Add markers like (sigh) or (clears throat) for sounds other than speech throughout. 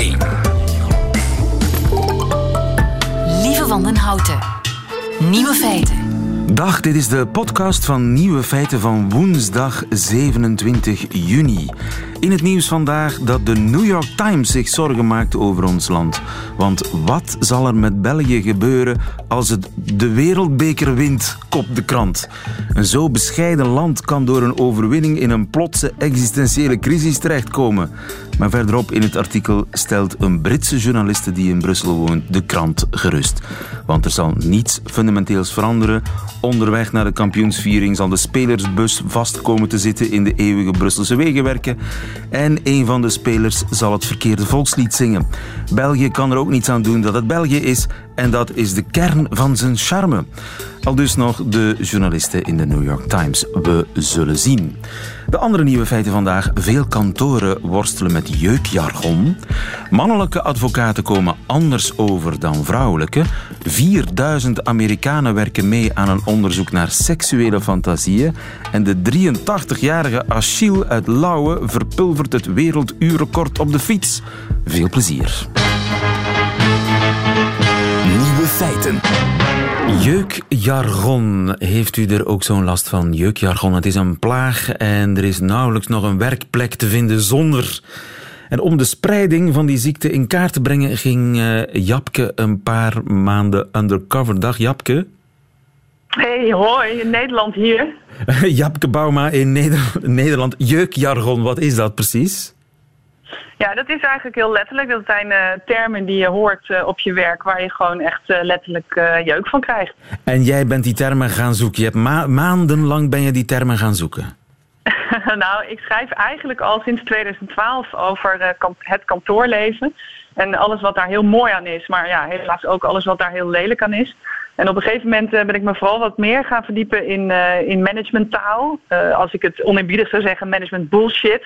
1. Lieve Wandenhouten. Nieuwe feiten. Dag, dit is de podcast van Nieuwe Feiten van woensdag 27 juni. In het nieuws vandaag dat de New York Times zich zorgen maakt over ons land. Want wat zal er met België gebeuren als het de wereldbeker wint, kopt de krant. Een zo bescheiden land kan door een overwinning in een plotse existentiële crisis terechtkomen. Maar verderop in het artikel stelt een Britse journaliste die in Brussel woont de krant gerust. Want er zal niets fundamenteels veranderen. Onderweg naar de kampioensviering zal de spelersbus vast komen te zitten in de eeuwige Brusselse wegenwerken. En een van de spelers zal het verkeerde volkslied zingen. België kan er ook niets aan doen dat het België is. En dat is de kern van zijn charme. Al dus nog de journalisten in de New York Times. We zullen zien. De andere nieuwe feiten vandaag. Veel kantoren worstelen met jeukjargon. Mannelijke advocaten komen anders over dan vrouwelijke. 4000 Amerikanen werken mee aan een onderzoek naar seksuele fantasieën. En de 83-jarige Achille uit Lauwe verpulvert het werelduurrecord op de fiets. Veel plezier. Nieuwe feiten. Jeukjargon. Heeft u er ook zo'n last van? Jeukjargon, het is een plaag en er is nauwelijks nog een werkplek te vinden zonder. En om de spreiding van die ziekte in kaart te brengen, ging uh, Japke een paar maanden undercover. Dag Japke. Hey, hoi, in Nederland hier. (laughs) Japke Bauma in Neder Nederland. Jeukjargon, wat is dat precies? Ja, dat is eigenlijk heel letterlijk. Dat zijn uh, termen die je hoort uh, op je werk waar je gewoon echt uh, letterlijk jeuk van krijgt. En jij bent die termen gaan zoeken. Je hebt ma maandenlang ben je die termen gaan zoeken. (laughs) nou, ik schrijf eigenlijk al sinds 2012 over het kantoorleven. En alles wat daar heel mooi aan is. Maar ja, helaas ook alles wat daar heel lelijk aan is. En op een gegeven moment ben ik me vooral wat meer gaan verdiepen in, in managementtaal. als ik het oneerbiedig zou zeggen, management bullshit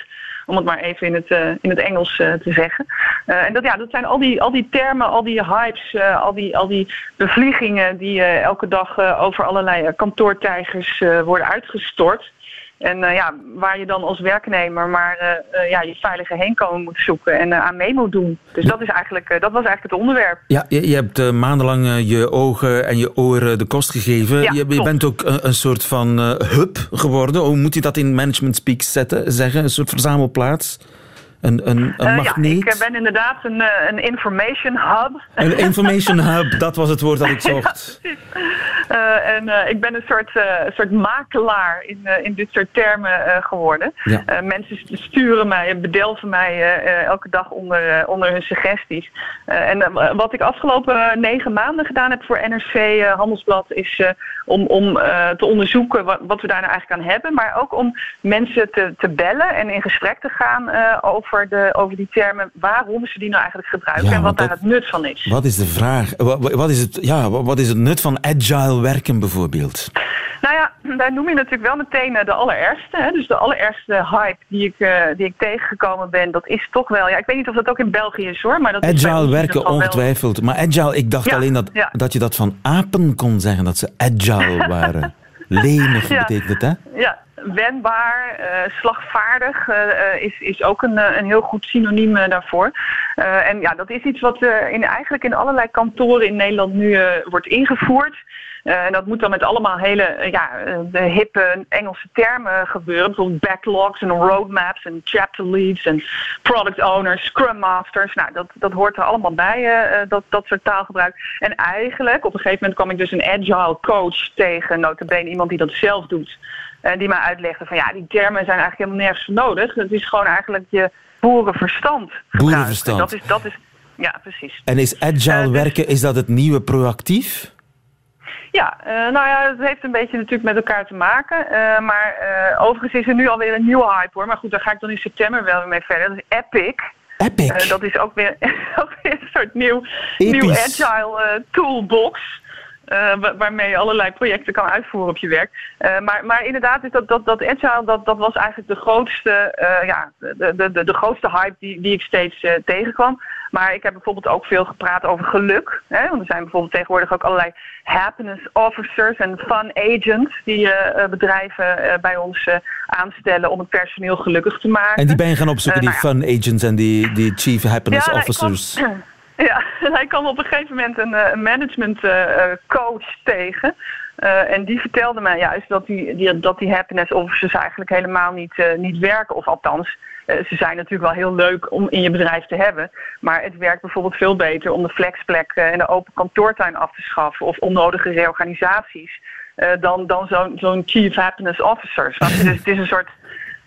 om het maar even in het, uh, in het Engels uh, te zeggen. Uh, en dat, ja, dat zijn al die, al die termen, al die hypes, al, die, al die bevliegingen die elke dag over allerlei kantoortijgers worden uitgestort. En uh, ja, waar je dan als werknemer maar uh, uh, ja, je veilige heenkomen moet zoeken en aan mee moet doen. Dus dat, is eigenlijk, dat was eigenlijk het onderwerp. Ja, je, je hebt maandenlang je ogen en je oren de kost gegeven. Ja, je, je, bent ook een, een soort van hub geworden. Hoe moet je dat in management speak zetten, zeggen? Een soort verzamelplaats? Een, een, een magneet? Ja, ik ben inderdaad een, een information hub. Een information (laughs) hub, dat was het woord dat ik zocht. Ja, uh, en uh, ik ben een soort, uh, soort makelaar in, in dit soort termen geworden. Ja. mensen sturen mij, bedelven mij elke dag onder, onder hun suggesties. en wat ik afgelopen negen maanden gedaan heb voor NRC Handelsblad is om, om te onderzoeken wat, wat, we daar nou eigenlijk aan hebben. Maar ook om mensen te, te bellen en in gesprek te gaan over, de, over die termen. Waarom ze die nou eigenlijk gebruiken Ja, en wat daar dat- het nut van is. Wat is de vraag? Wat, wat, is het, ja, wat is het nut van agile werken bijvoorbeeld? Nou ja, daar noem je natuurlijk wel meteen eh, de allerergste. Hè? Dus de allerergste hype die ik, eh, die ik tegengekomen ben, dat is toch wel... Ja, ik weet niet of dat ook in België is hoor, maar dat Agile werken, wel- ongetwijfeld. Maar agile, ik dacht Ja, alleen dat, ja. dat je dat van apen kon zeggen, dat ze agile (laughs) waren. Lenig betekent het, hè? Ja, wendbaar, eh, slagvaardig eh, eh, is, is ook een, een heel goed synoniem daarvoor. En ja, dat is iets wat in, eigenlijk in allerlei kantoren in Nederland nu wordt ingevoerd. En dat moet dan met allemaal hele ja, de hippe Engelse termen gebeuren. Bijvoorbeeld backlogs en roadmaps en chapter leads en product owners, scrum masters. Nou, dat, dat hoort er allemaal bij, dat, dat soort taalgebruik. En eigenlijk, op een gegeven moment kwam ik dus een agile coach tegen. Notabene iemand die dat zelf doet. En die mij uitlegde van ja, die termen zijn eigenlijk helemaal nergens nodig. Het is gewoon eigenlijk je boerenverstand. Boerenverstand. Dat is, dat is, ja, precies. En is agile Eh, dus- werken, is dat het nieuwe proactief? Ja, eh, nou ja, het heeft een beetje natuurlijk met elkaar te maken. Eh, maar eh, overigens is er nu alweer een nieuwe hype hoor. Maar goed, daar ga ik dan in september wel weer mee verder. Dat is Epic. Epic. Eh, dat is ook weer, (laughs) ook weer een soort nieuw, Episch. nieuw agile eh, toolbox. waarmee je allerlei projecten kan uitvoeren op je werk. maar, maar inderdaad, is dat, dat, dat agile, dat, dat was eigenlijk de grootste, ja, de, de, de, de grootste hype die, die ik steeds tegenkwam. Maar ik heb bijvoorbeeld ook veel gepraat over geluk. Hè? Want er zijn bijvoorbeeld tegenwoordig ook allerlei happiness officers en fun agents die bedrijven bij ons aanstellen om het personeel gelukkig te maken. En die ben je gaan opzoeken, die nou ja. fun agents en die, die chief happiness ja, officers. (clears throat) (laughs) ja, hij kwam op een gegeven moment een, een management coach tegen. en die vertelde mij juist dat die, die, dat die happiness officers eigenlijk helemaal niet, niet werken. Of althans, ze zijn natuurlijk wel heel leuk om in je bedrijf te hebben. Maar het werkt bijvoorbeeld veel beter om de flexplek en de open kantoortuin af te schaffen. Of onnodige reorganisaties. Dan dan zo'n zo'n chief happiness officer. Dus het is een soort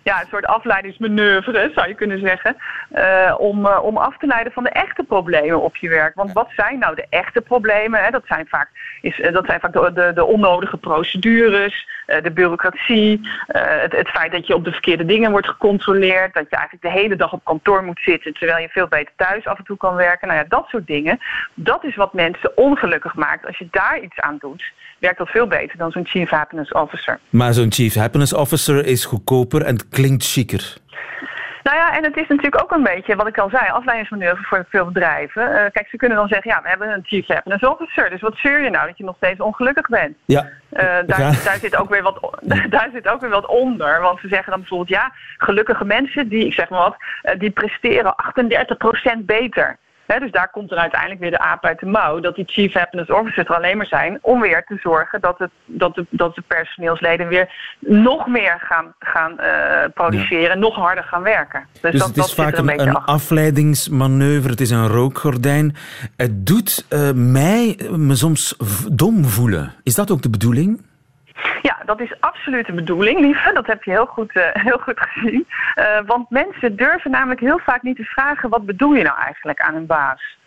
ja, een soort afleidingsmanoeuvre, zou je kunnen zeggen. Uh, om, uh, om af te leiden van de echte problemen op je werk. Want wat zijn nou de echte problemen? Hè? Dat zijn vaak, is, uh, dat zijn vaak de, de, de onnodige procedures, de bureaucratie, het, het feit dat je op de verkeerde dingen wordt gecontroleerd, dat je eigenlijk de hele dag op kantoor moet zitten terwijl je veel beter thuis af en toe kan werken. Nou ja, dat soort dingen. Dat is wat mensen ongelukkig maakt. Als je daar iets aan doet, werkt dat veel beter dan zo'n Chief Happiness Officer. Maar zo'n Chief Happiness Officer is goedkoper en klinkt chiquer. Nou ja, en het is natuurlijk ook een beetje, wat ik al zei, afleidingsmanoeuvre voor veel bedrijven. Uh, kijk, ze kunnen dan zeggen, ja, we hebben een chief happiness officer. Dus wat zeur je nou dat je nog steeds ongelukkig bent? Ja. Uh, daar, daar, zit ook weer wat, (laughs) daar zit ook weer wat onder. Want ze zeggen dan bijvoorbeeld, ja, gelukkige mensen, die, ik zeg maar wat, uh, die presteren 38% beter dus daar komt er uiteindelijk weer de aap uit de mouw. Dat die chief happiness officers er alleen maar zijn om weer te zorgen dat, het, dat, de, dat de personeelsleden weer nog meer gaan, gaan uh, produceren en nog harder gaan werken. Dus, dus dat, het is vaak een, een, afleidingsmanoeuvre, het is een rookgordijn. Het doet uh, mij me soms dom voelen. Is dat ook de bedoeling? Ja, dat is absoluut de bedoeling, lieve. Dat heb je heel goed, uh, (laughs) heel goed gezien. Uh, want mensen durven namelijk heel vaak niet te vragen... wat bedoel je nou eigenlijk aan een baas?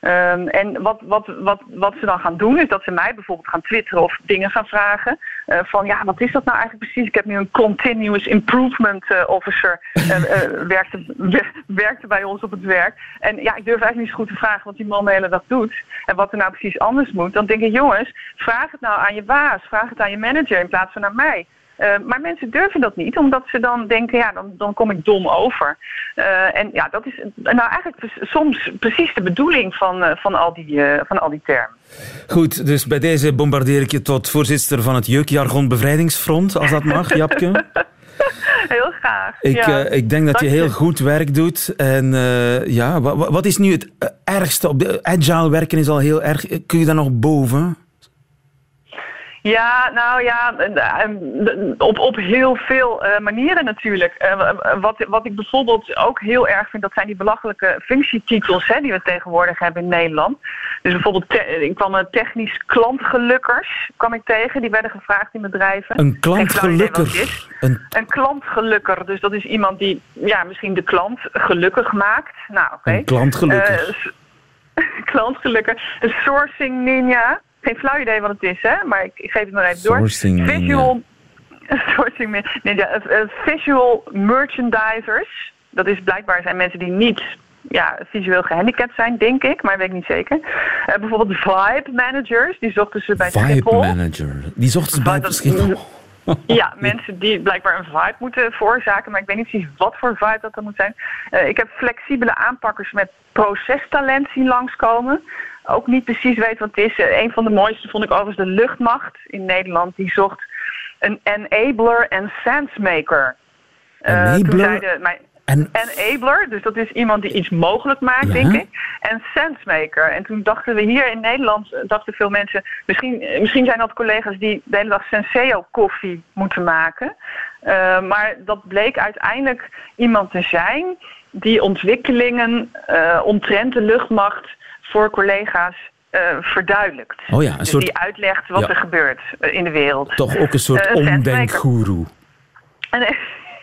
Um, en wat, wat, wat, wat ze dan gaan doen, is dat ze mij bijvoorbeeld gaan twitteren of dingen gaan vragen. Uh, van ja, wat is dat nou eigenlijk precies? Ik heb nu een continuous improvement uh, officer uh, werkte, werkte bij ons op het werk. En ja, ik durf eigenlijk niet zo goed te vragen wat die man de hele dag doet. En wat er nou precies anders moet. Dan denk ik, jongens, vraag het nou aan je baas. Vraag het aan je manager in plaats van aan mij. Uh, maar mensen durven dat niet, omdat ze dan denken, ja, dan, dan kom ik dom over. Uh, en ja, dat is nou eigenlijk soms precies de bedoeling van, uh, van, al, die, van al die termen. Goed, dus bij deze bombardeer ik je tot voorzitter van het Jeukjargon Bevrijdingsfront, als dat mag, Japke. (laughs) Heel graag. Ik, ja. ik denk dat je heel goed werk doet. En ja, wat, wat is nu het ergste? Op de, agile werken is al heel erg. Kun je daar nog boven? Ja, nou ja, op, op heel veel uh, manieren natuurlijk. Uh, wat, wat ik bijvoorbeeld ook heel erg vind, dat zijn die belachelijke functietitels hè, die we tegenwoordig hebben in Nederland. Dus bijvoorbeeld, ik kwam technisch klantgelukkers kwam ik tegen, die werden gevraagd in bedrijven. Een klantgelukker? Een... een klantgelukker, dus dat is iemand die ja, misschien de klant gelukkig maakt. Nou, oké. Okay. Een klantgelukker. (laughs) klantgelukker. Een sourcing ninja geen flauw idee wat het is, hè? maar ik, ik geef het nog even door. Sourcing visual, (laughs) sourcing ninja, uh, visual merchandisers. Dat is blijkbaar zijn mensen die niet ja, visueel gehandicapt zijn, denk ik, maar weet ik niet zeker. Uh, bijvoorbeeld vibe managers, die zochten ze bij vibe Schiphol. Vibe manager, die zochten ze bij Schiphol. (laughs) (laughs) Ja, mensen die blijkbaar een vibe moeten veroorzaken, maar ik weet niet precies wat voor vibe dat dan moet zijn. Uh, ik heb flexibele aanpakkers met procestalent zien langskomen ook niet precies weet wat het is. Eh, een van de mooiste vond ik overigens de luchtmacht in Nederland. Die zocht een enabler en sensemaker. Eh, enabler? Uh, mijn, en... Enabler, dus dat is iemand die iets mogelijk maakt, denk ik. En sensemaker. En toen dachten we hier in Nederland, eh, dachten veel mensen... Misschien, misschien zijn dat collega's die de hele dag Senseo koffie moeten maken. Uh, maar dat bleek uiteindelijk iemand te zijn die ontwikkelingen uh, omtrent de luchtmacht voor collega's uh, verduidelijkt. Oh ja, een dus soort... die uitlegt wat er gebeurt uh, in de wereld. Toch ook een soort uh, omdenkgoeroe. (laughs)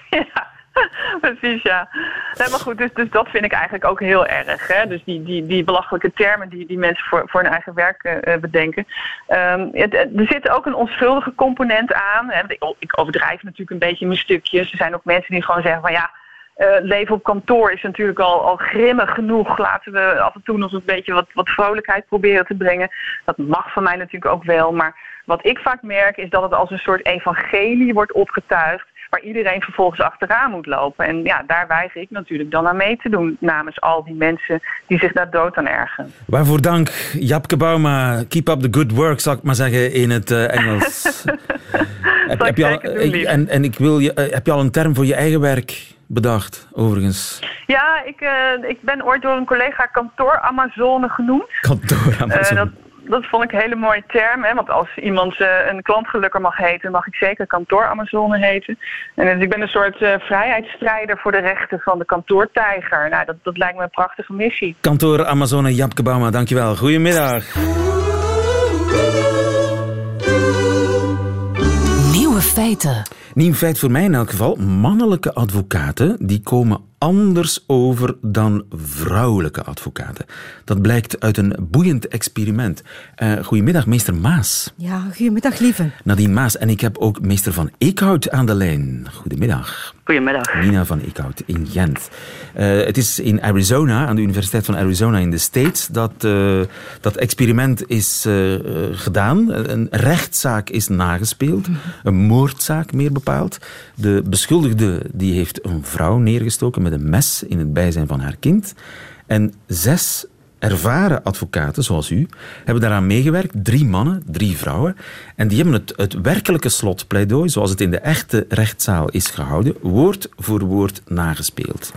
ja, (laughs) precies, ja. Nee, maar goed, dus, dus dat vind ik eigenlijk ook heel erg. Hè? Dus die, die, die belachelijke termen die, die mensen voor, voor hun eigen werk bedenken. Um, het, er zit ook een onschuldige component aan. Hè? Ik overdrijf natuurlijk een beetje mijn stukjes. Er zijn ook mensen die gewoon zeggen van ja uh, leven op kantoor is natuurlijk al, al grimmig genoeg. Laten we af en toe nog een beetje wat, wat vrolijkheid proberen te brengen. Dat mag van mij natuurlijk ook wel. Maar wat ik vaak merk is dat het als een soort evangelie wordt opgetuigd waar iedereen vervolgens achteraan moet lopen. En ja, daar weiger ik natuurlijk dan aan mee te doen namens al die mensen die zich daar dood aan ergen. Waarvoor dank, Japke Bauma. Keep up the good work, zal ik maar zeggen in het uh, Engels. (laughs) heb, heb, je al, en, en ik wil je, uh, heb je al een term voor je eigen werk bedacht, overigens? Ja, ik, uh, ik ben ooit door een collega kantoor Amazone genoemd. Kantoor Amazone dat vond ik een hele mooie term. Hè? Want als iemand uh, een klantgelukker mag heten, mag ik zeker kantoor-Amazone heten. En dus ik ben een soort uh, vrijheidsstrijder voor de rechten van de kantoortijger. Nou, dat, dat lijkt me een prachtige missie. Kantoor Amazone Japke Bauma, dankjewel. Goedemiddag. Nieuwe feiten. Nieuw feit voor mij in elk geval. Mannelijke advocaten die komen anders over dan vrouwelijke advocaten. Dat blijkt uit een boeiend experiment. Uh, goedemiddag, meester Maas. Ja, goedemiddag, lieve. Nadine Maas en ik heb ook meester Van Eekhout aan de lijn. Goedemiddag. Goedemiddag. Nina van Eekhout in Gent. Uh, het is in Arizona, aan de Universiteit van Arizona in de States, dat uh, dat experiment is uh, gedaan. Een rechtszaak is nagespeeld, een moordzaak meer bepaald. De beschuldigde die heeft een vrouw neergestoken met een mes in het bijzijn van haar kind. En zes ervaren advocaten, zoals u, hebben daaraan meegewerkt. Drie mannen, drie vrouwen. En die hebben het, het werkelijke slotpleidooi, zoals het in de echte rechtszaal is gehouden, woord voor woord nagespeeld.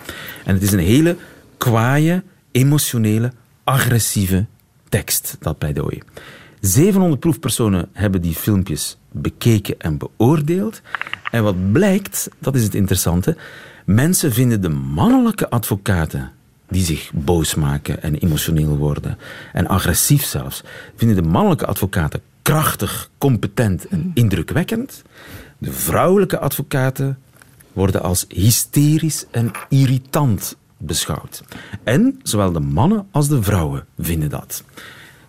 En het is een hele kwaaie, emotionele, agressieve tekst, dat pleidooi. 700 proefpersonen hebben die filmpjes bekeken en beoordeeld. En wat blijkt, dat is het interessante, mensen vinden de mannelijke advocaten die zich boos maken en emotioneel worden en agressief zelfs, vinden de mannelijke advocaten krachtig, competent en mhm. indrukwekkend. De vrouwelijke advocaten worden als hysterisch en irritant beschouwd. En zowel de mannen als de vrouwen vinden dat.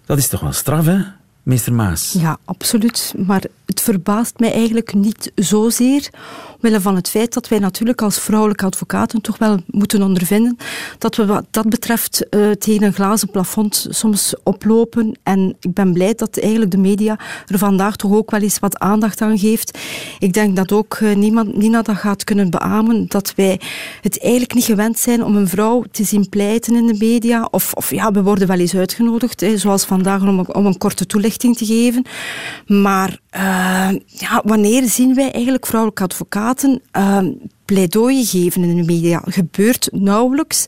Dat is toch wel straf, hè, meester Maas? Ja, absoluut. Maar het verbaast mij eigenlijk niet zozeer, omwille van het feit dat wij natuurlijk als vrouwelijke advocaten toch wel moeten ondervinden dat we wat dat betreft uh, tegen een glazen plafond soms oplopen. En ik ben blij dat eigenlijk de media er vandaag toch ook wel eens wat aandacht aan geeft. Ik denk dat ook uh, niemand, Nina dat gaat kunnen beamen, dat wij het eigenlijk niet gewend zijn om een vrouw te zien pleiten in de media. Of, of ja, we worden wel eens uitgenodigd, hè, zoals vandaag, om, om een korte toelichting te geven. Maar uh, ja, wanneer zien wij eigenlijk vrouwelijke advocaten uh, pleidooien geven in de media? Gebeurt nauwelijks.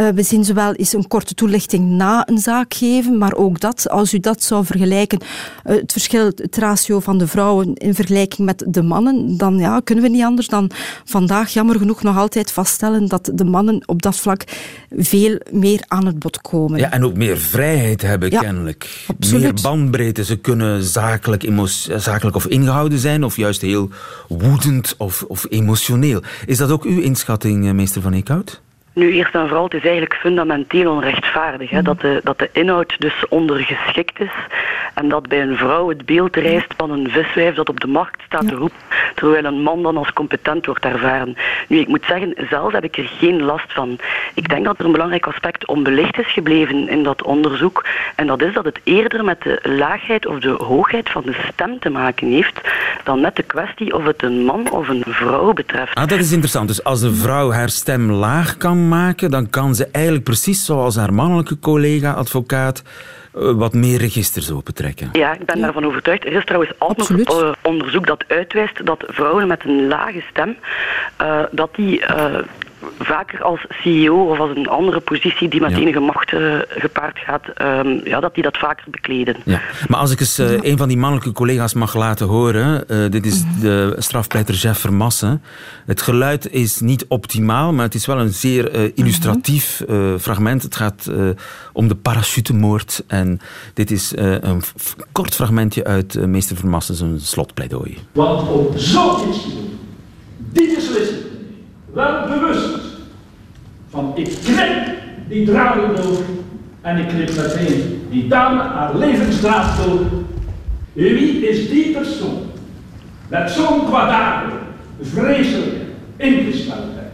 Uh, we zien zowel eens een korte toelichting na een zaak geven, maar ook dat, als u dat zou vergelijken, uh, het verschil, het ratio van de vrouwen in vergelijking met de mannen, dan ja, kunnen we niet anders dan vandaag jammer genoeg nog altijd vaststellen dat de mannen op dat vlak veel meer aan het bod komen. Ja, en ook meer vrijheid hebben kennelijk. Absoluut. Meer bandbreedte. Ze kunnen zakelijk, zakelijk of ingehouden zijn, of juist heel woedend of, of emotioneel. Is dat ook uw inschatting, eh, meester Van Eekhout? Nu, eerst en vooral, het is eigenlijk fundamenteel onrechtvaardig. Hè, dat, de, dat de inhoud dus ondergeschikt is. En dat bij een vrouw het beeld reist van een viswijf dat op de markt staat te roepen. Terwijl een man dan als competent wordt ervaren. Nu, ik moet zeggen, zelf heb ik er geen last van. Ik denk dat er een belangrijk aspect onbelicht is gebleven in dat onderzoek. En dat is dat het eerder met de laagheid of de hoogheid van de stem te maken heeft. dan met de kwestie of het een man of een vrouw betreft. Ah, dat is interessant. Dus als een vrouw haar stem laag kan maken, dan kan ze eigenlijk precies zoals haar mannelijke collega-advocaat eh, wat meer registers opentrekken. Ja, ik ben daarvan overtuigd. Er is trouwens ook nog uh, onderzoek dat uitwijst dat vrouwen met een lage stem, uh, dat die vaker als CEO of als een andere positie die met enige macht uh, gepaard gaat, um, ja, dat die dat vaker bekleden. Ja. Maar als ik eens uh, een van die mannelijke collega's mag laten horen, uh, dit is mhm. de strafpleiter Jeff Vermassen. Het geluid is niet optimaal, maar het is wel een zeer illustratief mm fragment. Het gaat om de parachutemoord en dit is een kort fragmentje uit meester Vermassen zijn slotpleidooi. Want om zoiets die beslissing wel bewust van ik knip die draden door en ik knip meteen die dame haar levensdraad door. Wie is die persoon met zo'n kwaadaardige, vreselijke ingesteldheid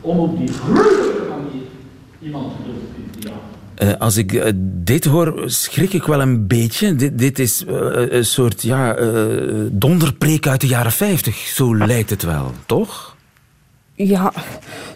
om op die gruwelijke manier iemand te doen. Uh, als ik uh, dit hoor, schrik ik wel een beetje. Dit, dit is uh, een soort ja, donderpreek uit de jaren 50. Zo lijkt het wel, toch? Ja,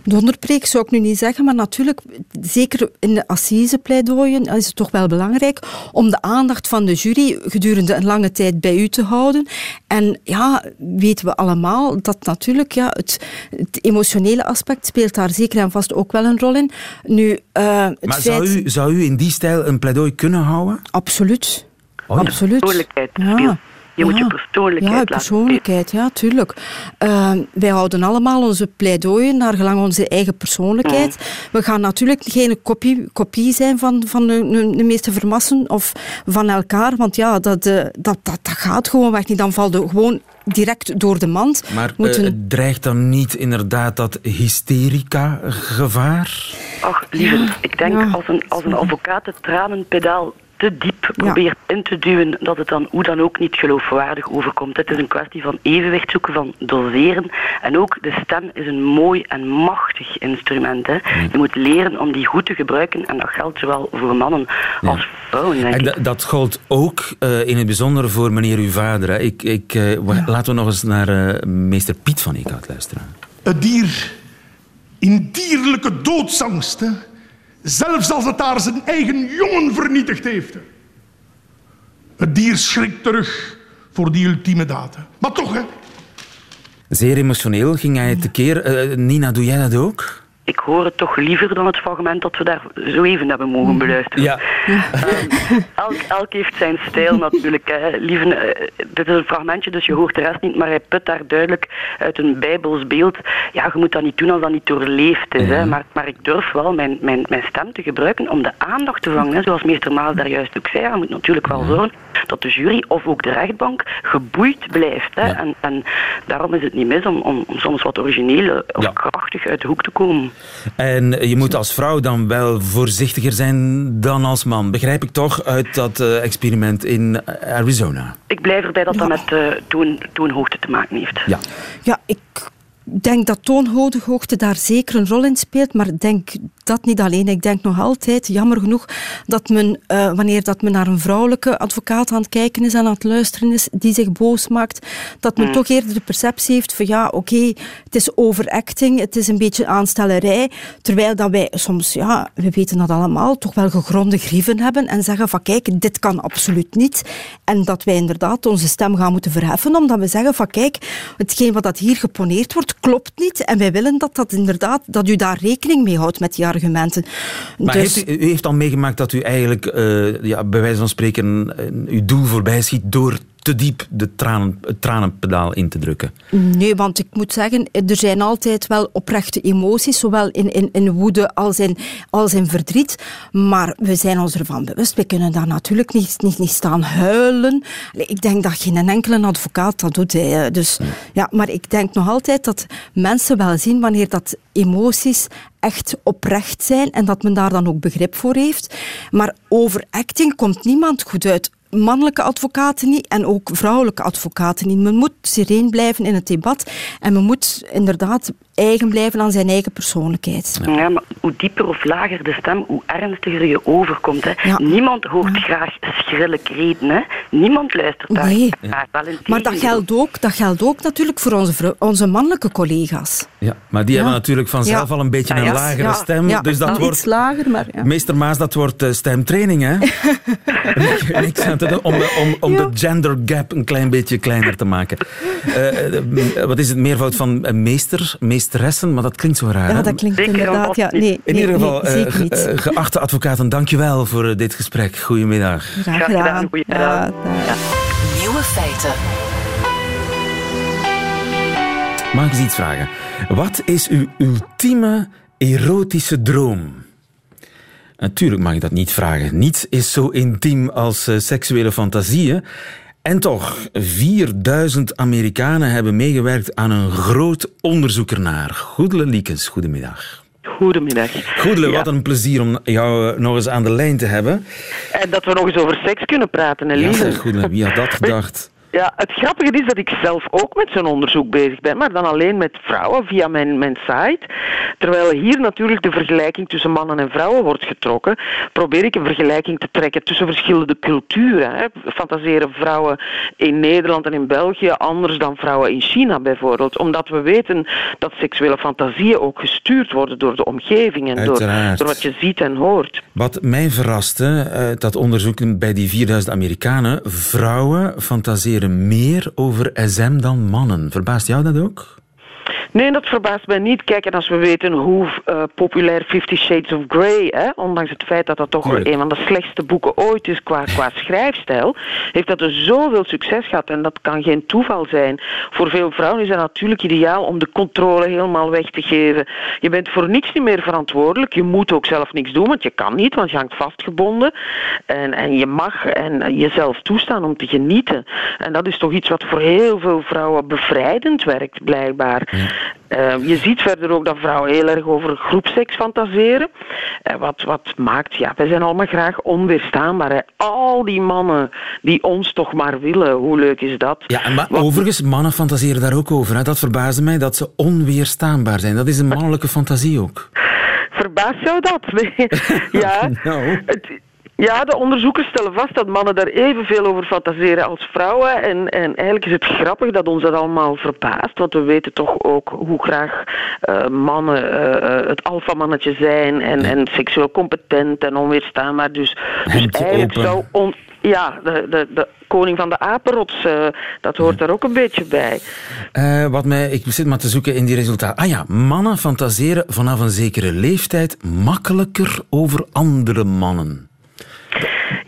donderpreek zou ik nu niet zeggen, maar natuurlijk, zeker in de assisepleidooien is het toch wel belangrijk om de aandacht van de jury gedurende een lange tijd bij u te houden. En ja, weten we allemaal dat natuurlijk ja, het, het emotionele aspect speelt daar zeker en vast ook wel een rol in. Nu, uh, het maar feit... zou, u, zou u in die stijl een pleidooi kunnen houden? Absoluut. Oh, ja. Absoluut. Ja. Je moet je persoonlijkheid Ja, persoonlijkheid, ja, tuurlijk. Uh, wij houden allemaal onze pleidooien naar gelang onze eigen persoonlijkheid. Mm. We gaan natuurlijk geen kopie, kopie zijn van, van de, de, meeste vermassen of van elkaar, want ja, dat, uh, dat, dat, dat gaat gewoon weg niet. Dan valt er gewoon direct door de mand. Maar moeten... uh, dreigt dan niet inderdaad dat hysterica-gevaar? Ach, lieve, ja. ik denk ja. als een, als een advocaat het tranenpedaal te diep probeert ja. in te duwen, dat het dan hoe dan ook niet geloofwaardig overkomt. Het is een kwestie van evenwicht zoeken, van doseren. En ook de stem is een mooi en machtig instrument. Hè. Je moet leren om die goed te gebruiken en dat geldt zowel voor mannen als vrouwen. Denk en ik. dat geldt ook uh, in het bijzonder voor meneer uw vader. Hè. Ik, ik, uh, ja. Laten we nog eens naar uh, meester Piet van Eekhout luisteren. Het dier in dierlijke doodsangst... Zelfs als het daar zijn eigen jongen vernietigd heeft. Het dier schrikt terug voor die ultieme daad. Maar toch, hè. Zeer emotioneel ging hij tekeer. Uh, Nina, doe jij dat ook? Ik hoor het toch liever dan het fragment dat we daar zo even hebben mogen beluisteren. Ja. Um, elk, elk heeft zijn stijl natuurlijk. Hè. Lieve, uh, dit is een fragmentje, dus je hoort de rest niet, maar hij put daar duidelijk uit een bijbels beeld. Ja, je moet dat niet doen als dat niet doorleefd is. Ja. Hè. Maar, maar ik durf wel mijn, mijn, mijn stem te gebruiken om de aandacht te vangen. Hè. Zoals meester Maas daar juist ook zei, je moet natuurlijk wel zorgen dat de jury of ook de rechtbank geboeid blijft. Hè. Ja. En, en daarom is het niet mis om, om, om soms wat origineel of ja. krachtig uit de hoek te komen. En je moet als vrouw dan wel voorzichtiger zijn dan als man. Begrijp ik toch uit dat uh, experiment in Arizona? Ik blijf erbij dat dat met uh, toon, toonhoogte te maken heeft. Ja, ja ik denk dat toonhoogte daar zeker een rol in speelt, maar denk dat niet alleen. Ik denk nog altijd, jammer genoeg, dat men, uh, wanneer dat men naar een vrouwelijke advocaat aan het kijken is en aan het luisteren is, die zich boos maakt, dat men mm. toch eerder de perceptie heeft van ja, oké, okay, het is overacting, het is een beetje aanstellerij, terwijl dat wij soms, ja, we weten dat allemaal, toch wel gegronde grieven hebben en zeggen van kijk, dit kan absoluut niet. En dat wij inderdaad onze stem gaan moeten verheffen, omdat we zeggen van kijk, hetgeen wat dat hier geponeerd wordt, klopt niet. En wij willen dat, dat inderdaad, dat u daar rekening mee houdt met die argumenten. Maar dus... heeft u, u, heeft al meegemaakt dat u eigenlijk, uh, ja, bij wijze van spreken, uh, uw doel voorbij schiet door te diep de tranen, het tranenpedaal in te drukken? Nee, want ik moet zeggen, er zijn altijd wel oprechte emoties, zowel in, in, in woede als in, als in verdriet. Maar we zijn ons ervan bewust. We kunnen daar natuurlijk niet, niet, niet staan huilen. Ik denk dat geen enkele advocaat dat doet. Hè. Dus, ja. ja, maar ik denk nog altijd dat mensen wel zien wanneer dat emoties echt oprecht zijn en dat men daar dan ook begrip voor heeft. Maar overacting komt niemand goed uit mannelijke advocaten niet en ook vrouwelijke advocaten niet. Men moet sereen blijven in het debat en men moet inderdaad eigen blijven aan zijn eigen persoonlijkheid. Ja, maar hoe dieper of lager de stem, hoe ernstiger je overkomt. Hè. Ja. Niemand hoort ja. graag schrille kreten. Hè. Niemand luistert daar nee. Maar dat geldt, ook, dat geldt ook natuurlijk voor onze, onze mannelijke collega's. Ja, maar die hebben natuurlijk vanzelf al een beetje een lagere stem. dus dat wordt, iets lager, maar... Meester Maas, dat wordt uh, stemtraining, hè? Niks aan te doen om, om, om de gender gap een klein beetje kleiner te maken. Uh, wat is het meervoud van uh, meester, meesteressen? Maar dat klinkt zo raar. Ja, dat klinkt inderdaad. Ja, nee, In ieder geval, nee, uh, ge, geachte advocaten, dankjewel voor dit gesprek. Goedemiddag. Graag gedaan. Ja, ja. Nieuwe feiten. Mag ik eens iets vragen? Wat is uw ultieme erotische droom? Natuurlijk mag ik dat niet vragen. Niets is zo intiem als uh, seksuele fantasieën. En toch, 4000 Amerikanen hebben meegewerkt aan een groot onderzoek ernaar. Goedele Liekens, goedemiddag. Goedemiddag. Goedele, ja. wat een plezier om jou nog eens aan de lijn te hebben. En dat we nog eens over seks kunnen praten, hè, ja, Goedele, wie had dat (laughs) gedacht? Ja, het grappige is dat ik zelf ook met zo'n onderzoek bezig ben, maar dan alleen met vrouwen via mijn, mijn site. Terwijl hier natuurlijk de vergelijking tussen mannen en vrouwen wordt getrokken, probeer ik een vergelijking te trekken tussen verschillende culturen. Hè. Fantaseren vrouwen in Nederland en in België anders dan vrouwen in China bijvoorbeeld, omdat we weten dat seksuele fantasieën ook gestuurd worden door de omgeving en door, door, wat je ziet en hoort. Wat mij verraste, uh, dat onderzoek bij die 4000 Amerikanen, vrouwen fantaseren meer over SM dan mannen. Verbaast jou dat ook? Nee, dat verbaast mij niet. Kijk, en als we weten hoe uh, populair Fifty Shades of Grey, hè, ondanks het feit dat dat toch een van de slechtste boeken ooit is qua, qua (laughs) schrijfstijl, heeft dat dus zoveel succes gehad. En dat kan geen toeval zijn. Voor veel vrouwen is het natuurlijk ideaal om de controle helemaal weg te geven. Je bent voor niks niet meer verantwoordelijk. Je moet ook zelf niks doen, want je kan niet, want je hangt vastgebonden. En, en je mag en jezelf toestaan om te genieten. En dat is toch iets wat voor heel veel vrouwen bevrijdend werkt, blijkbaar. Uh, je ziet verder ook dat vrouwen heel erg over groepseks fantaseren. Uh, wat, wat maakt, ja, wij zijn allemaal graag onweerstaanbaar. Hè. Al die mannen die ons toch maar willen, hoe leuk is dat? Ja, maar overigens, mannen fantaseren daar ook over. Hè. Dat verbaasde mij dat ze onweerstaanbaar zijn. Dat is een mannelijke fantasie ook. Verbaast jou dat? (laughs) ja, (laughs) nou. het, ja, de onderzoekers stellen vast dat mannen daar evenveel over fantaseren als vrouwen. En, en eigenlijk is het grappig dat ons dat allemaal verbaast. Want we weten toch ook hoe graag uh, mannen uh, het alfamannetje zijn. En, en seksueel competent en onweerstaanbaar. Dus, dus eigenlijk open. zou... On, ja, de, de, de koning van de apenrots, uh, dat hoort er ook een beetje bij. Uh, wat mij, ik zit maar te zoeken in die resultaten. Ah ja, mannen fantaseren vanaf een zekere leeftijd makkelijker over andere mannen.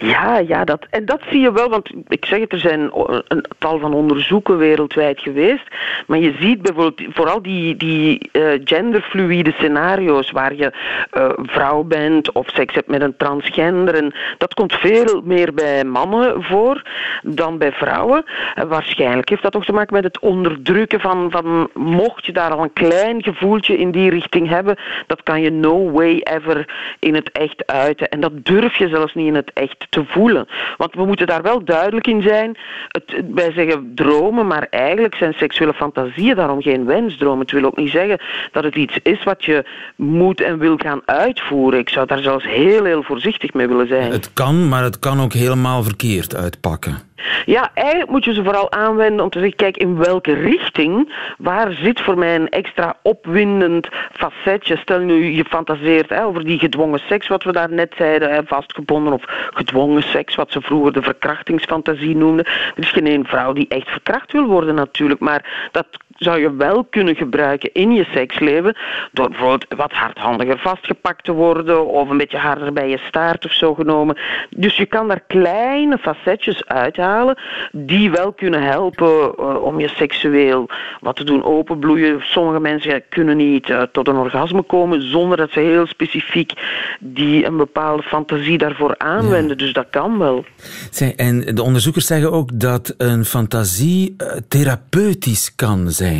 Ja, ja dat, en dat zie je wel, want ik zeg het, er zijn een tal van onderzoeken wereldwijd geweest, maar je ziet bijvoorbeeld vooral die, die uh, genderfluïde scenario's waar je uh, vrouw bent of seks hebt met een transgender, en dat komt veel meer bij mannen voor dan bij vrouwen. En waarschijnlijk heeft dat toch te maken met het onderdrukken van, van mocht je daar al een klein gevoeltje in die richting hebben, dat kan je no way ever in het echt uiten. En dat durf je zelfs niet in het echt te voelen. Want we moeten daar wel duidelijk in zijn. Het, wij zeggen dromen, maar eigenlijk zijn seksuele fantasieën daarom geen wensdroom. Het wil ook niet zeggen dat het iets is wat je moet en wil gaan uitvoeren. Ik zou daar zelfs heel, heel voorzichtig mee willen zijn. Het kan, maar het kan ook helemaal verkeerd uitpakken. Ja, eigenlijk moet je ze vooral aanwenden om te zeggen, kijk, in welke richting, waar zit voor mij een extra opwindend facetje? Stel nu, je fantaseert hè, over die gedwongen seks, wat we daar net zeiden, hè, vastgebonden of gedwongen seks, wat ze vroeger de verkrachtingsfantasie noemden. Er is geen één vrouw die echt verkracht wil worden natuurlijk, maar dat zou je wel kunnen gebruiken in je seksleven. Door bijvoorbeeld wat hardhandiger vastgepakt te worden of een beetje harder bij je staart of zo genomen. Dus je kan daar kleine facetjes uithalen die wel kunnen helpen uh, om je seksueel wat te doen openbloeien. Sommige mensen kunnen niet uh, tot een orgasme komen zonder dat ze heel specifiek die een bepaalde fantasie daarvoor aanwenden. Ja. Dus dat kan wel. Zij, en de onderzoekers zeggen ook dat een fantasie uh, therapeutisch kan zijn.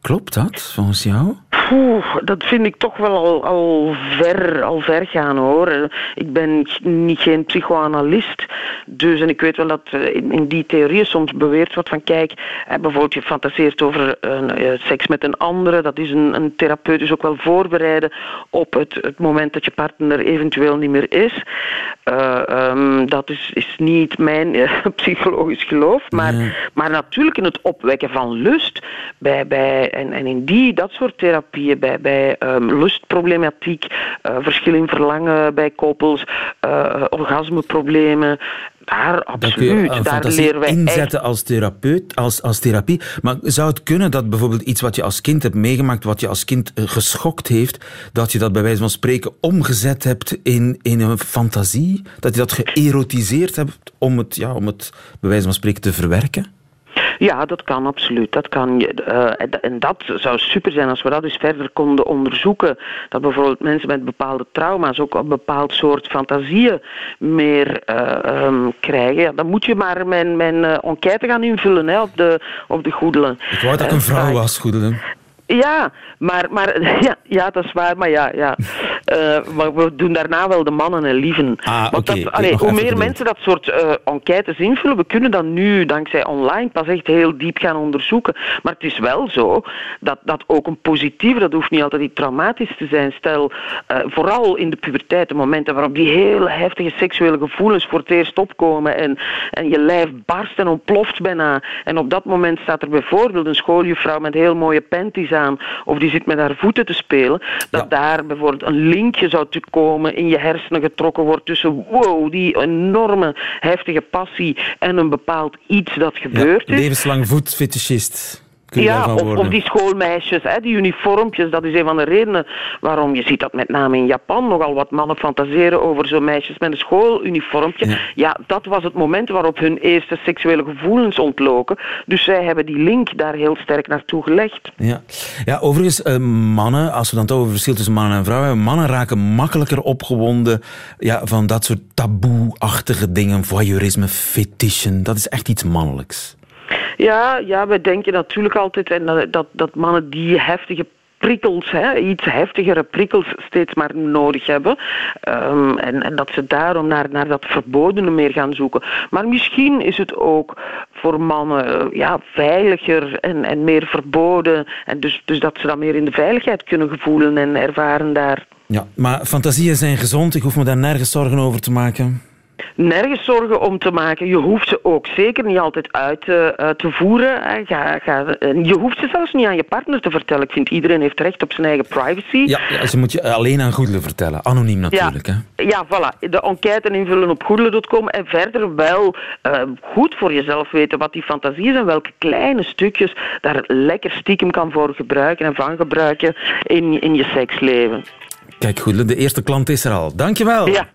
Klopt dat volgens jou? Dat vind ik toch wel al, al, ver, al ver gaan hoor. Ik ben niet geen psychoanalist. Dus, en ik weet wel dat in, in die theorieën soms beweerd wordt van kijk, bijvoorbeeld je fantaseert over uh, seks met een andere. Dat is een, een therapeut dus ook wel voorbereiden op het, het moment dat je partner eventueel niet meer is. Uh, um, dat is, is niet mijn uh, (laughs) psychologisch geloof. Maar, ja. maar natuurlijk in het opwekken van lust bij, bij, en, en in die, dat soort therapieën, bij, bij um, lustproblematiek, uh, verschil in verlangen bij koppels, uh, orgasmeproblemen, daar absoluut. Je, daar leren wij inzetten echt... als therapeut, als, als therapie. Maar zou het kunnen dat bijvoorbeeld iets wat je als kind hebt meegemaakt, wat je als kind geschokt heeft, dat je dat bij wijze van spreken omgezet hebt in, in een fantasie? Dat je dat geërotiseerd hebt om het, ja, om het bij wijze van spreken te verwerken? Ja, dat kan absoluut. Dat kan, uh, en dat zou super zijn als we dat dus verder konden onderzoeken. Dat bijvoorbeeld mensen met bepaalde trauma's ook een bepaald soort fantasieën meer uh, um, krijgen. Ja, dan moet je maar mijn, mijn uh, enquête gaan invullen hè, op, de, op de goedelen. Ik wou dat ik een vrouw was, goedelen. Ja, maar, maar (laughs) ja, ja, dat is waar, maar ja. ja. Eh, maar we doen daarna wel de mannen en lieven. Ah, Want dat, allee, hoe meer mensen dat soort eh, enquêtes invullen, we kunnen dat nu dankzij online pas echt heel diep gaan onderzoeken. Maar het is wel zo dat, dat ook een positieve, dat hoeft niet altijd iets traumatisch te zijn. Stel, eh, vooral in de puberteit, de momenten waarop die hele heftige seksuele gevoelens voor het eerst opkomen en, en je lijf barst en ontploft bijna. En op dat moment staat er bijvoorbeeld een schooljuffrouw met heel mooie panties aan of die zit met haar voeten te spelen, dat daar bijvoorbeeld een linkje zou komen in je hersenen getrokken wordt tussen wow, die enorme heftige passie en een bepaald iets dat gebeurt is. Levenslang voetfetischist. Kun je Ja, of, of die schoolmeisjes, hè, die uniformpjes. Dat is een van de redenen waarom je ziet dat met name in Japan nogal wat mannen fantaseren over zo'n meisjes met een schooluniformpje. Ja. Ja. dat was het moment waarop hun eerste seksuele gevoelens ontloken. Dus zij hebben die link daar heel sterk naartoe gelegd. Ja, ja overigens, eh, mannen, als we dan toch over het verschil tussen mannen en vrouwen hebben, mannen raken makkelijker opgewonden ja, van dat soort taboe-achtige dingen, voyeurisme, fetischen. Dat is echt iets mannelijks. Ja, ja, wij denken natuurlijk altijd en dat, dat, mannen die heftige prikkels, hè, iets heftigere prikkels steeds maar nodig hebben. Ehm, en, en dat ze daarom naar, naar dat verbodene meer gaan zoeken. Maar misschien is het ook voor mannen eh, ja, veiliger en, en meer verboden. En dus, dus dat ze dat meer in de veiligheid kunnen gevoelen en ervaren daar. Ja, maar fantasieën zijn gezond. Ik hoef me daar nergens zorgen over te maken. Nergens zorgen om te maken. Je hoeft ze ook zeker niet altijd uit te, eh, te voeren. hè. Ga, ga, en je hoeft ze zelfs niet aan je partner te vertellen. Ik vind iedereen heeft recht op zijn eigen privacy. Ja, ja ze moet je alleen aan Goedele vertellen. Anoniem natuurlijk. Hè? Ja, voilà. De enquête invullen op goedele.com en verder wel eh, goed voor jezelf weten wat die fantasie is en welke kleine stukjes daar lekker stiekem kan voor gebruiken en van gebruiken in, in je seksleven. Kijk, Goedele, de eerste klant is er al. Dankjewel. Ja,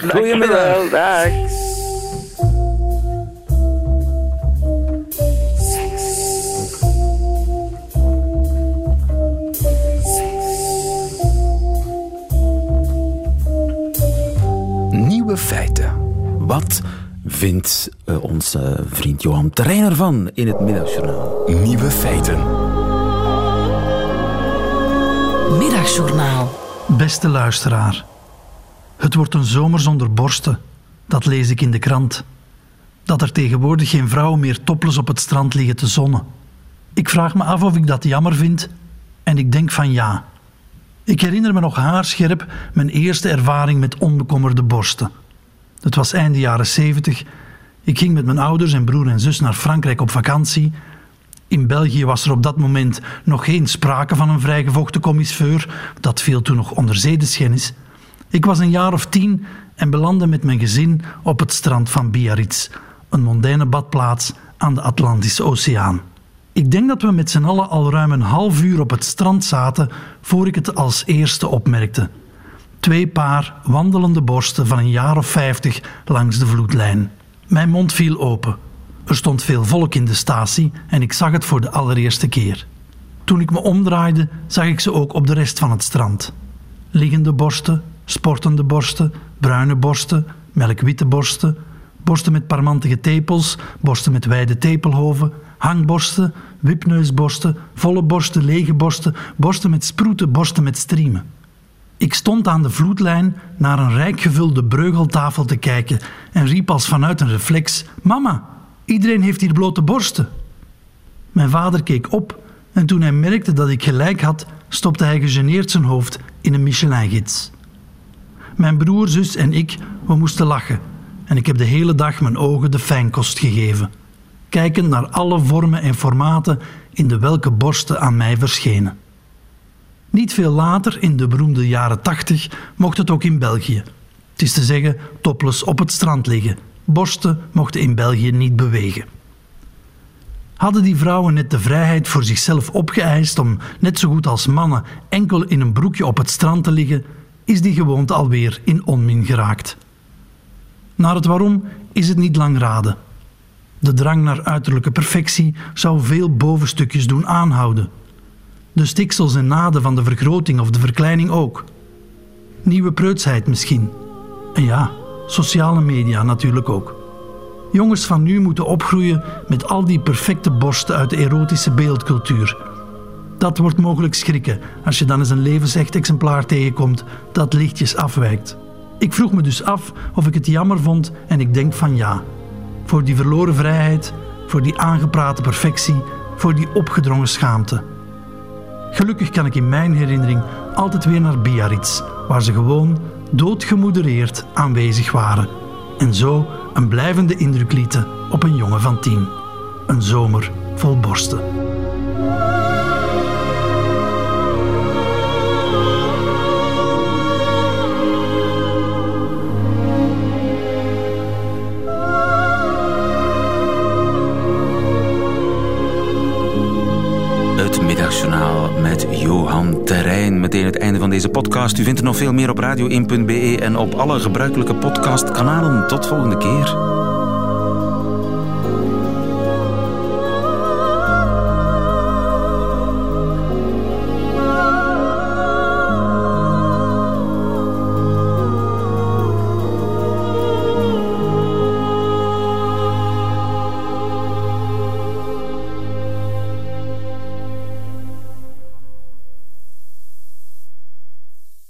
Goedemiddag. dankjewel. Dag. Nieuwe feiten. Wat vindt eh, onze vriend Johan Terrein ervan in het middagjournaal? Nieuwe feiten. Middagjournaal. Beste luisteraar, het wordt een zomer zonder borsten. Dat lees ik in de krant. Dat er tegenwoordig geen vrouwen meer topless op het strand liggen te zonnen. Ik vraag me af of ik dat jammer vind en ik denk van ja. Ik herinner me nog haarscherp mijn eerste ervaring met onbekommerde borsten. Het was einde jaren 70. Ik ging met mijn ouders en broer en zus naar Frankrijk op vakantie. In België was er op dat moment nog geen sprake van een vrijgevochten commisseur. Dat viel toen nog onder zedeschennis. Ik was een jaar of tien en belandde met mijn gezin op het strand van Biarritz, een mondaine badplaats aan de Atlantische Oceaan. Ik denk dat we met z'n allen al ruim een half uur op het strand zaten voor ik het als eerste opmerkte. Twee paar wandelende borsten van een jaar of vijftig langs de vloedlijn. Mijn mond viel open. Er stond veel volk in de statie en ik zag het voor de allereerste keer. Toen ik me omdraaide, zag ik ze ook op de rest van het strand. Liggende borsten, sportende borsten, bruine borsten, melkwitte borsten, borsten met parmantige tepels, borsten met wijde tepelhoven, hangborsten, wipneusborsten, volle borsten, lege borsten, borsten met sproeten, borsten met striemen. Ik stond aan de vloedlijn naar een rijk gevulde breugeltafel te kijken en riep als vanuit een reflex: Mama, iedereen heeft hier blote borsten. Mijn vader keek op en toen hij merkte dat ik gelijk had, stopte hij gegeneerd zijn hoofd in een Michelin-gids. Mijn broer, zus en ik, we moesten lachen en ik heb de hele dag mijn ogen de fijnkost gegeven, kijkend naar alle vormen en formaten in de welke borsten aan mij verschenen. Niet veel later, in de beroemde jaren tachtig, mocht het ook in België. Het is te zeggen, topless op het strand liggen. Borsten mochten in België niet bewegen. Hadden die vrouwen net de vrijheid voor zichzelf opgeëist om, net zo goed als mannen, enkel in een broekje op het strand te liggen, is die gewoonte alweer in onmin geraakt. Naar het waarom is het niet lang raden. De drang naar uiterlijke perfectie zou veel bovenstukjes doen aanhouden. De stiksels en naden van de vergroting of de verkleining ook. Nieuwe preutsheid misschien. En ja, sociale media natuurlijk ook. Jongens van nu moeten opgroeien met al die perfecte borsten uit de erotische beeldcultuur. Dat wordt mogelijk schrikken als je dan eens een levensecht exemplaar tegenkomt dat lichtjes afwijkt. Ik vroeg me dus af of ik het jammer vond en ik denk van ja. Voor die verloren vrijheid, voor die aangeprate perfectie, voor die opgedrongen schaamte. Gelukkig kan ik in mijn herinnering altijd weer naar Biarritz, waar ze gewoon doodgemoedereerd aanwezig waren en zo een blijvende indruk lieten op een jongen van tien. Een zomer vol borsten. Terrein. Meteen het einde van deze podcast. U vindt er nog veel meer op radio1.be en op alle gebruikelijke podcastkanalen. Tot volgende keer.